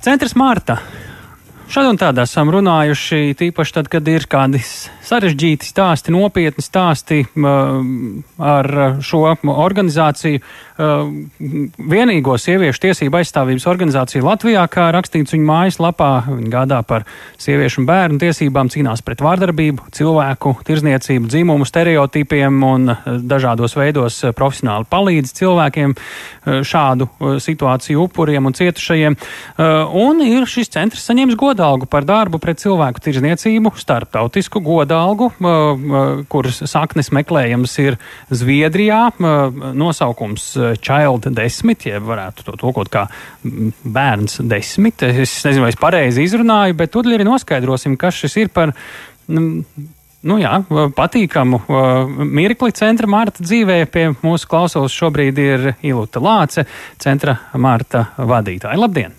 Centrs Mārta. Šādi un tādā esam runājuši, tīpaši tad, kad ir kādi sarežģīti stāsti, nopietni stāsti ar šo organizāciju. Vienīgo sieviešu tiesību aizstāvības organizāciju Latvijā, kā rakstīts viņu mājaslapā, viņi gādā par sieviešu un bērnu tiesībām, cīnās pret vārdarbību, cilvēku tirzniecību, dzimumu stereotipiem un dažādos veidos profesionāli palīdz cilvēkiem šādu situāciju upuriem un cietušajiem. Un ir šis centrs saņēmis godalgu par darbu pret cilvēku tirzniecību, starptautisku godalgu algu, kuras saknes meklējams ir Zviedrijā. Nosaukums Child 10, jeb varētu to tulkot kā bērns 10. Es nezinu, vai es pareizi izrunāju, bet tur arī noskaidrosim, kas šis ir par. Nu jā, patīkamu mirkli centra Marta dzīvē. Pie mūsu klausulas šobrīd ir Ilūta Lāce, centra Marta vadītāja. Labdien!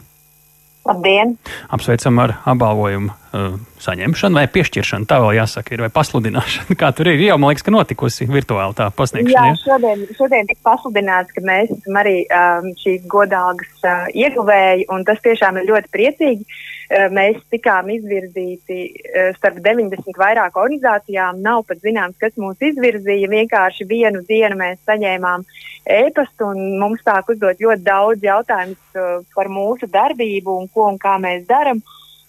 Labdien! Apsveicam ar apbalvojumu uh, saņemšanu vai piešķiršanu. Tā vēl jāsaka, ir vai pasludināšana. Kā tur ir? Jau man liekas, ka notikusi virtuāli tā pasniegšana. Jā, šodien, šodien tika pasludināts, ka mēs esam arī um, šīs godalgas uh, ieguvēji, un tas tiešām ir ļoti priecīgi. Uh, mēs tikām izvirzīti uh, starp 90 vairāk organizācijām. Nav pat zināms, kas mūs izvirzīja. Vienkārši vienu dienu mēs saņēmām uh, ēpastu, un mums sāk uzdot ļoti daudz jautājumus uh, par mūsu darbību un ko un kā mēs darām.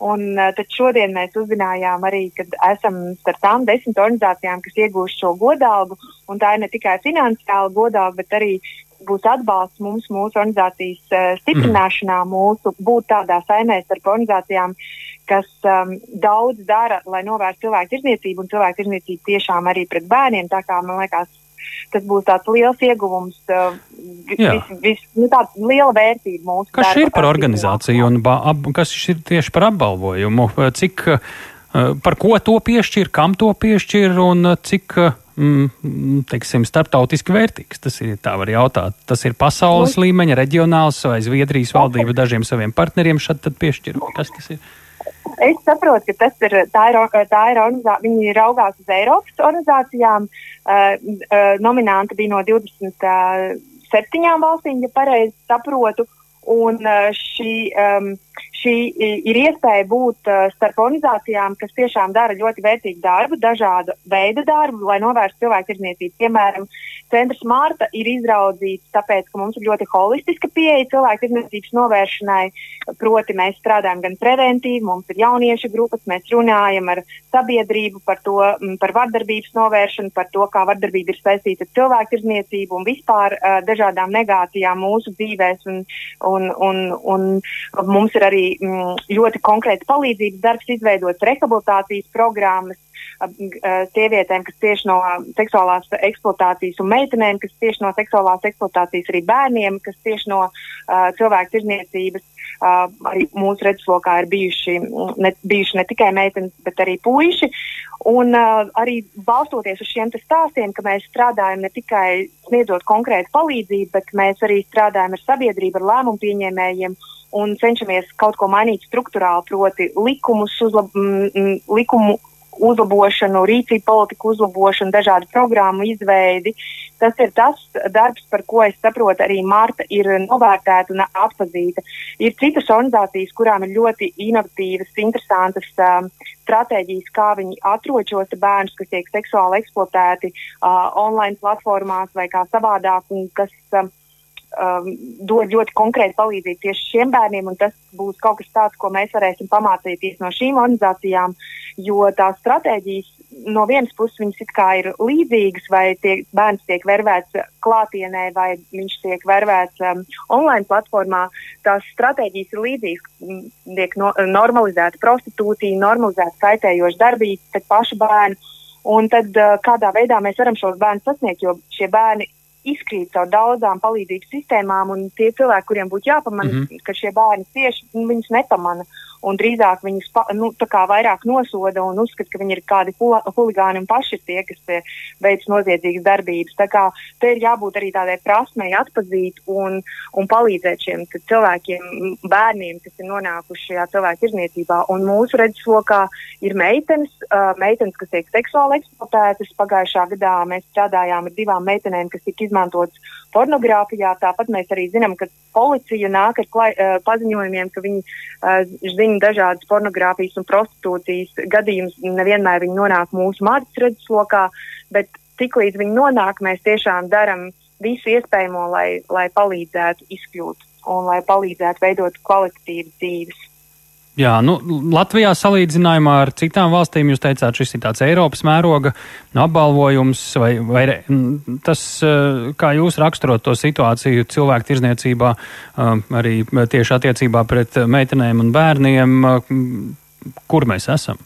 Un uh, tad šodien mēs uzzinājām arī, ka esam starp tām desmit organizācijām, kas iegūst šo godalgu, un tā ir ne tikai finansiāla godalga, bet arī būs atbalsts mums, mūsu organizācijas uh, stiprināšanā, mūsu būt tādā saimē starp organizācijām, kas um, daudz dara, lai novērstu cilvēku tirzniecību un cilvēku tirzniecību tiešām arī pret bērniem. Tā kā man liekas, tas būs tāds liels ieguvums, uh, vis, vis, nu, tāda liela vērtība mūsu. Kas ir par organizāciju un ab, kas ir tieši par apbalvojumu? Cik, uh, par ko to piešķir, kam to piešķir un cik mm, teiksim, starptautiski vērtīgs. Tas ir tā var jautāt. Tas ir pasaules nu. līmeņa, reģionāls vai Zviedrijas valdība dažiem saviem partneriem šad piešķir. Kas tas ir? Es saprotu, ka tas ir, tā ir, tā ir viņi raugās uz Eiropas organizācijām. Uh, uh, nominanti bija no 27 valstīm, ja pareizi saprotu. Un uh, šī, um, šī ir iespēja būt uh, starp organizācijām, kas tiešām dara ļoti vērtīgu darbu, dažādu veidu darbu, lai novērstu cilvēku tirdzniecību. Piemēram, Centrs Mārta ir izraudzīts tāpēc, ka mums ir ļoti holistiska pieeja cilvēku tirdzniecības novēršanai. Proti, mēs strādājam gan preventīvi, mums ir jauniešu grupas, mēs runājam ar sabiedrību par to, par vardarbības novēršanu, par to, kā vardarbība ir saistīta ar cilvēku tirdzniecību un vispār uh, dažādām negācijām mūsu dzīvēs. Un, un, un, un mums ir arī mm, ļoti konkrēts palīdzības darbs, izveidots rehabilitācijas programmas sievietēm, kas cieši no seksuālās eksploatācijas, un meitenēm, kas cieši no seksuālās eksploatācijas, arī bērniem, kas cieši no uh, cilvēku tirzniecības. Uh, arī mūsu redzeslokā ir bijuši ne, bijuši ne tikai meitenes, bet arī puiši. Un uh, arī balstoties uz šiem stāstiem, ka mēs strādājam ne tikai sniedzot konkrētu palīdzību, bet mēs arī strādājam ar sabiedrību, ar lēmumu pieņēmējiem un cenšamies kaut ko mainīt struktūrāli, proti likumus, uzlab, m, likumu uzlabošanu, rīcību politiku uzlabošanu, dažādu programmu izveidi. Tas ir tas darbs, par ko es saprotu, arī Marta ir novērtēta un atpazīta. Ir citas organizācijas, kurām ir ļoti inovatīvas, interesantas um, stratēģijas, kā viņi atrod šos bērnus, kas tiek seksuāli eksploatēti uh, online platformās vai kā savādāk, un kas um, um, dod ļoti konkrēti palīdzību tieši šiem bērniem. Tas būs kaut kas tāds, ko mēs varēsim pamācīties no šīm organizācijām jo tās stratēģijas no vienas puses ir līdzīgas, vai tiek, bērns tiek vervēts klātienē, vai viņš tiek vervēts um, online platformā. Tās stratēģijas ir līdzīgas, tiek no, normalizēta prostitūcija, normalizēta kaitējoša darbība pret pašu bērnu. Un tad uh, kādā veidā mēs varam šos bērnus sasniegt, jo šie bērni izkrīt caur daudzām palīdzības sistēmām, un tie cilvēki, kuriem būtu jāpamana, mm -hmm. ka šie bērni cieši, viņus nepamana. Un drīzāk viņus pa, nu, vairāk nosoda un uzskata, ka viņi ir kādi huligāni un paši tie, kas veic noziedzīgas darbības. Tā kā te ir jābūt arī tādai prasmei atpazīt un, un palīdzēt šiem cilvēkiem, bērniem, kas ir nonākuši šajā cilvēku tirzniecībā. Un mūsu redzeslokā ir meitenes, uh, meitenes, kas tiek seksuāli eksploatētas. Pagājušā gadā mēs strādājām ar divām meitenēm, kas tika izmantotas pornogrāfijā. Tāpat mēs arī zinām, ka policija nāk ar klai, uh, paziņojumiem, ka viņi uh, zina dažādas pornogrāfijas un prostitūcijas gadījumus. Nevienmēr viņi nonāk mūsu mātes redzeslokā, bet tiklīdz viņi nonāk, mēs tiešām darām visu iespējamo, lai, lai palīdzētu izkļūt un lai palīdzētu veidot kvalitatīvas dzīves. Jā, nu, Latvijā salīdzinājumā ar citām valstīm jūs teicāt, šis ir tāds Eiropas mēroga apbalvojums, vai, vai tas, eh, kā jūs raksturot to situāciju cilvēku tirzniecībā, eh, arī tieši attiecībā pret meitenēm un bērniem, eh, kur mēs esam?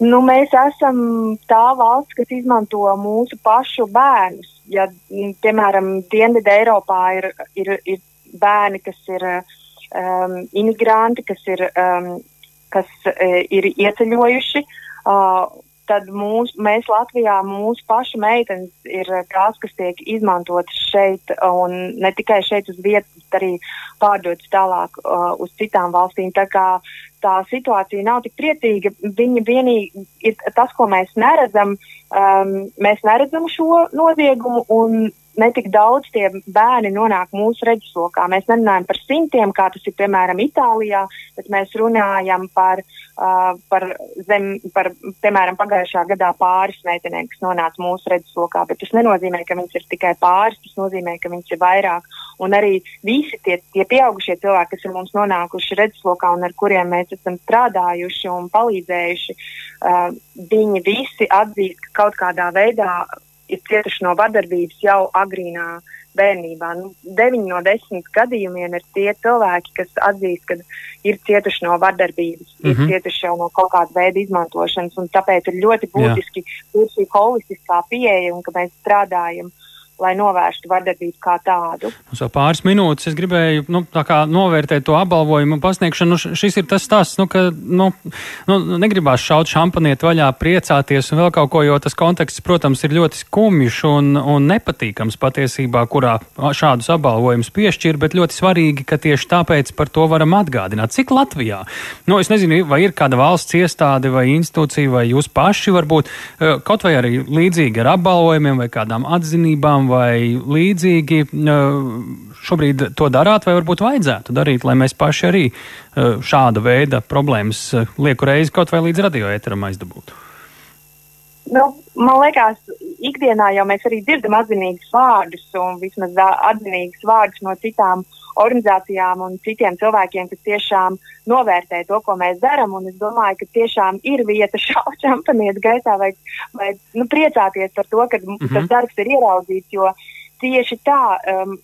Nu, mēs esam tā valsts, kas izmanto mūsu pašu bērnus. Ja, piemēram, Dienvidē Eiropā ir, ir, ir bērni, kas ir uh, um, imigranti, kas ir, um, kas, uh, ir ieceļojuši. Uh, tad mūs, mēs Latvijā, mūsu pašu meitenes ir tās, kas tiek izmantotas šeit, un ne tikai šeit uz vietas, bet arī pārdotas tālāk uh, uz citām valstīm. Tā kā tā situācija nav tik priecīga, viņa vienīgi ir tas, ko mēs neredzam. Um, mēs neredzam šo noziegumu, un netik daudz tie bērni nonāk mūsu redzeslokā. Mēs nerunājam par simtiem, kā tas ir piemēram Itālijā, bet mēs runājam par, uh, par, zem, par piemēram, pagājušā gadā pāris meitenēm, kas nonāca mūsu redzeslokā. Bet tas nenozīmē, ka viņas ir tikai pāris, tas nozīmē, ka viņas ir vairāk. Un arī visi tie, tie pieaugušie cilvēki, kas ir mums nonākuši redzeslokā un ar kuriem mēs esam strādājuši un palīdzējuši, uh, viņi visi atzīst, ka kaut kādā veidā ir cietuši no vardarbības jau agrīnā bērnībā. Nu, 9 no 10 gadījumiem ir tie cilvēki, kas atzīst, ka ir cietuši no vardarbības, mm -hmm. ir mhm. cietuši jau no kaut kāda veida izmantošanas. Tāpēc ir ļoti būtiski šī holistiskā pieeja un ka mēs strādājam lai novērstu vardarbību kā tādu. Uz pāris minūtes es gribēju nu, novērtēt to apbalvojumu pasniegšanu. Nu, šis ir tas stāsts, nu, ka nu, nu, negribās šaut šampanieti vaļā, priecāties un vēl kaut ko, jo tas konteksts, protams, ir ļoti skumjš un, un nepatīkams patiesībā, kurā šādus apbalvojumus piešķir, bet ļoti svarīgi, ka tieši tāpēc par to varam atgādināt. Cik Latvijā? Nu, es nezinu, vai ir kāda valsts iestāde vai institūcija vai jūs paši varbūt eh, kaut vai arī līdzīgi ar apbalvojumiem vai kādām atzinībām vai līdzīgi šobrīd to darāt, vai varbūt vajadzētu darīt, lai mēs paši arī šāda veida problēmas lieku reizi kaut vai līdz radioēteram aizdabūtu? Nu, man liekas, ikdienā jau mēs arī dzirdam atzinīgus vārdus, un vismaz atzinīgus vārdus no citām organizācijām un citiem cilvēkiem, kas tiešām novērtē to, ko mēs darām. Es domāju, ka tiešām ir vieta šaut šampanietu gaisā vai, vai nu, priecāties par to, ka mm -hmm. tas darbs ir ieraudzīts. Jo tieši tā, um,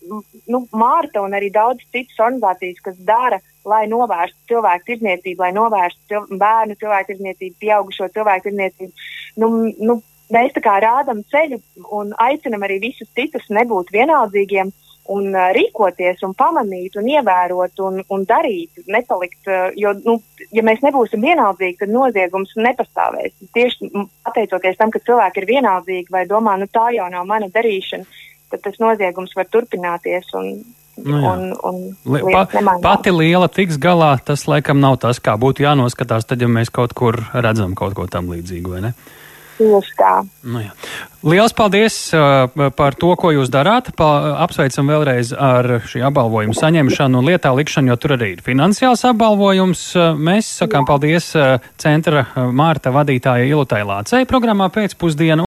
nu, Mārta un arī daudz citas organizācijas, kas dara, lai novērstu cilvēku tirdzniecību, lai novērstu cil bērnu cilvēku tirdzniecību, pieaugušo cilvēku tirdzniecību. Nu, nu, mēs tā kā rādām ceļu un aicinam arī visus citus nebūt vienaldzīgiem un uh, rīkoties, un pamanīt, un ievērot, un, un darīt, nepalikt. Uh, jo, nu, ja mēs nebūsim vienaldzīgi, tad noziegums nepastāvēs. Tieši pateicoties tam, ka cilvēki ir vienaldzīgi vai domā, nu tā jau nav mana darīšana, tad tas noziegums var turpināties. Un, Nu, jā. un, un pa, pati liela tiks galā, tas laikam nav tas, kā būtu jānoskatās, tad, ja mēs kaut kur redzam kaut ko tam līdzīgu, vai ne? Tieši tā. Nu, jā. Lielas paldies uh, par to, ko jūs darāt. Pa, apsveicam vēlreiz ar šī apbalvojuma saņemšanu un lietā likšanu, jo tur arī ir finansiāls apbalvojums. Uh, mēs sakām jā. paldies uh, centra uh, Mārta vadītāja Ilutai Lācei programmā pēcpusdienu.